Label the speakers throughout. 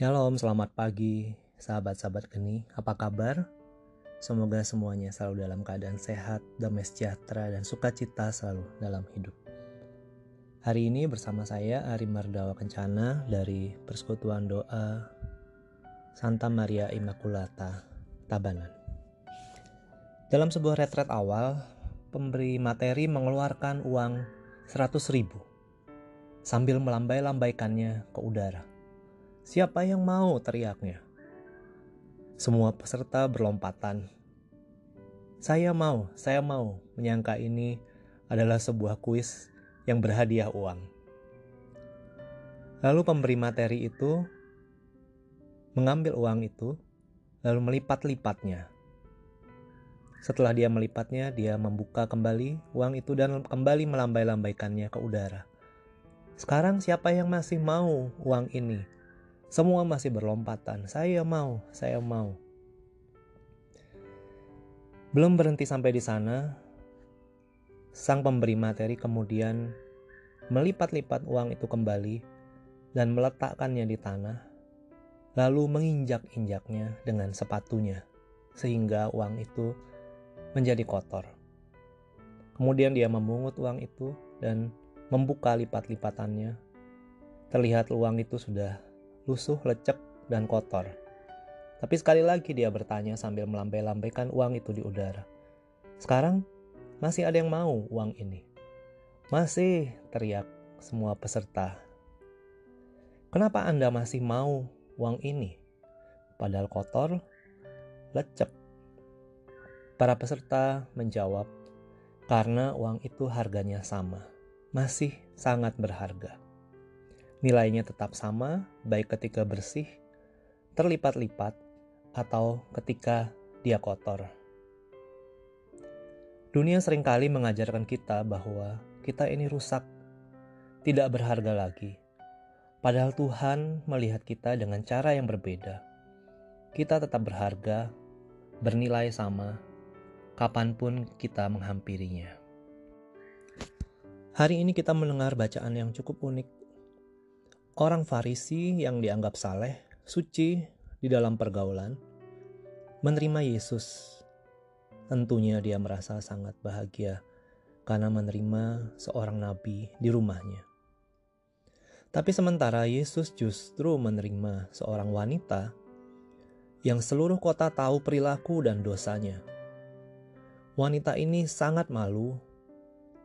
Speaker 1: Shalom, selamat pagi sahabat-sahabat geni. Apa kabar? Semoga semuanya selalu dalam keadaan sehat, damai sejahtera, dan sukacita selalu dalam hidup. Hari ini bersama saya Ari Mardawa Kencana dari Persekutuan Doa Santa Maria Immaculata, Tabanan. Dalam sebuah retret awal, pemberi materi mengeluarkan uang 100 ribu sambil melambai-lambaikannya ke udara. Siapa yang mau teriaknya? Semua peserta berlompatan. Saya mau, saya mau menyangka ini adalah sebuah kuis yang berhadiah uang. Lalu pemberi materi itu mengambil uang itu, lalu melipat-lipatnya. Setelah dia melipatnya, dia membuka kembali uang itu dan kembali melambai-lambaikannya ke udara. Sekarang siapa yang masih mau uang ini? Semua masih berlompatan. Saya mau, saya mau. Belum berhenti sampai di sana, sang pemberi materi kemudian melipat-lipat uang itu kembali dan meletakkannya di tanah, lalu menginjak-injaknya dengan sepatunya, sehingga uang itu menjadi kotor. Kemudian dia memungut uang itu dan membuka lipat-lipatannya. Terlihat uang itu sudah lusuh, lecek, dan kotor. Tapi sekali lagi dia bertanya sambil melambai-lambaikan uang itu di udara. Sekarang masih ada yang mau uang ini. Masih, teriak semua peserta. Kenapa Anda masih mau uang ini? Padahal kotor, lecek. Para peserta menjawab, karena uang itu harganya sama, masih sangat berharga. Nilainya tetap sama, baik ketika bersih, terlipat-lipat, atau ketika dia kotor. Dunia sering kali mengajarkan kita bahwa kita ini rusak, tidak berharga lagi. Padahal Tuhan melihat kita dengan cara yang berbeda. Kita tetap berharga, bernilai sama, kapan pun kita menghampirinya. Hari ini kita mendengar bacaan yang cukup unik Orang Farisi yang dianggap saleh, suci di dalam pergaulan, menerima Yesus. Tentunya dia merasa sangat bahagia karena menerima seorang nabi di rumahnya. Tapi sementara Yesus justru menerima seorang wanita yang seluruh kota tahu perilaku dan dosanya. Wanita ini sangat malu,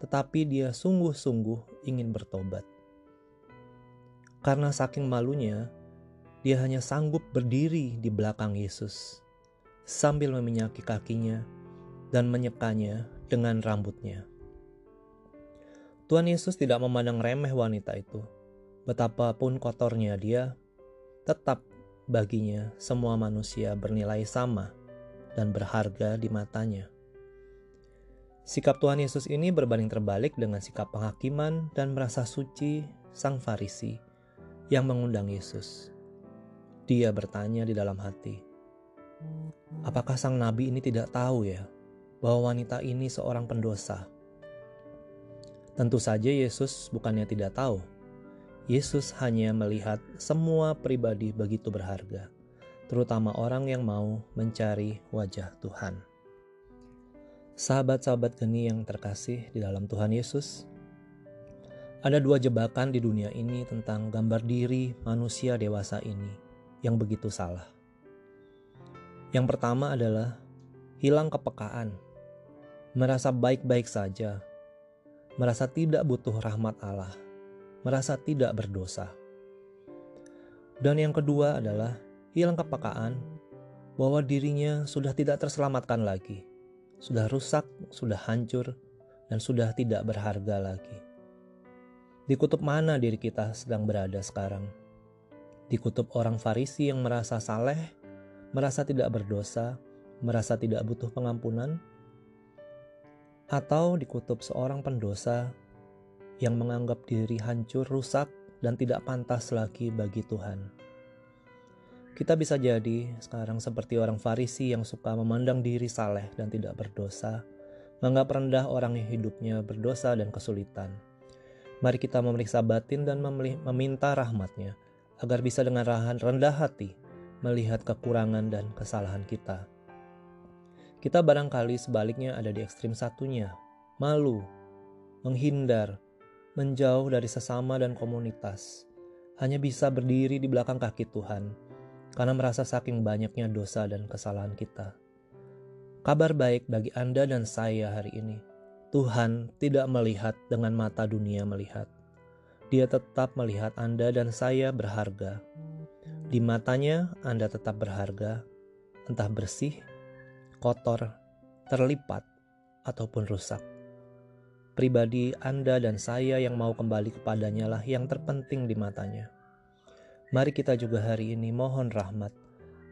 Speaker 1: tetapi dia sungguh-sungguh ingin bertobat. Karena saking malunya, dia hanya sanggup berdiri di belakang Yesus sambil meminyaki kakinya dan menyekanya dengan rambutnya. Tuhan Yesus tidak memandang remeh wanita itu. Betapapun kotornya dia, tetap baginya semua manusia bernilai sama dan berharga di matanya. Sikap Tuhan Yesus ini berbanding terbalik dengan sikap penghakiman dan merasa suci sang Farisi yang mengundang Yesus. Dia bertanya di dalam hati, "Apakah sang nabi ini tidak tahu ya bahwa wanita ini seorang pendosa?" Tentu saja Yesus bukannya tidak tahu. Yesus hanya melihat semua pribadi begitu berharga, terutama orang yang mau mencari wajah Tuhan. Sahabat-sahabat geni yang terkasih di dalam Tuhan Yesus, ada dua jebakan di dunia ini tentang gambar diri manusia dewasa ini yang begitu salah. Yang pertama adalah hilang kepekaan, merasa baik-baik saja, merasa tidak butuh rahmat Allah, merasa tidak berdosa. Dan yang kedua adalah hilang kepekaan bahwa dirinya sudah tidak terselamatkan lagi, sudah rusak, sudah hancur, dan sudah tidak berharga lagi. Di kutub mana diri kita sedang berada sekarang? Di kutub orang Farisi yang merasa saleh, merasa tidak berdosa, merasa tidak butuh pengampunan, atau di kutub seorang pendosa yang menganggap diri hancur, rusak, dan tidak pantas lagi bagi Tuhan. Kita bisa jadi sekarang seperti orang Farisi yang suka memandang diri saleh dan tidak berdosa, menganggap rendah orang yang hidupnya berdosa dan kesulitan Mari kita memeriksa batin dan meminta rahmatnya, agar bisa dengan rendah hati melihat kekurangan dan kesalahan kita. Kita barangkali sebaliknya ada di ekstrim satunya, malu, menghindar, menjauh dari sesama dan komunitas, hanya bisa berdiri di belakang kaki Tuhan karena merasa saking banyaknya dosa dan kesalahan kita. Kabar baik bagi Anda dan saya hari ini. Tuhan tidak melihat dengan mata dunia melihat. Dia tetap melihat Anda dan saya berharga. Di matanya Anda tetap berharga, entah bersih, kotor, terlipat, ataupun rusak. Pribadi Anda dan saya yang mau kembali kepadanya lah yang terpenting di matanya. Mari kita juga hari ini mohon rahmat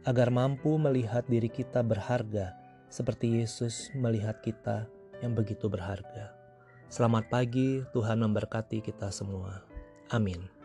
Speaker 1: agar mampu melihat diri kita berharga seperti Yesus melihat kita yang begitu berharga. Selamat pagi, Tuhan memberkati kita semua. Amin.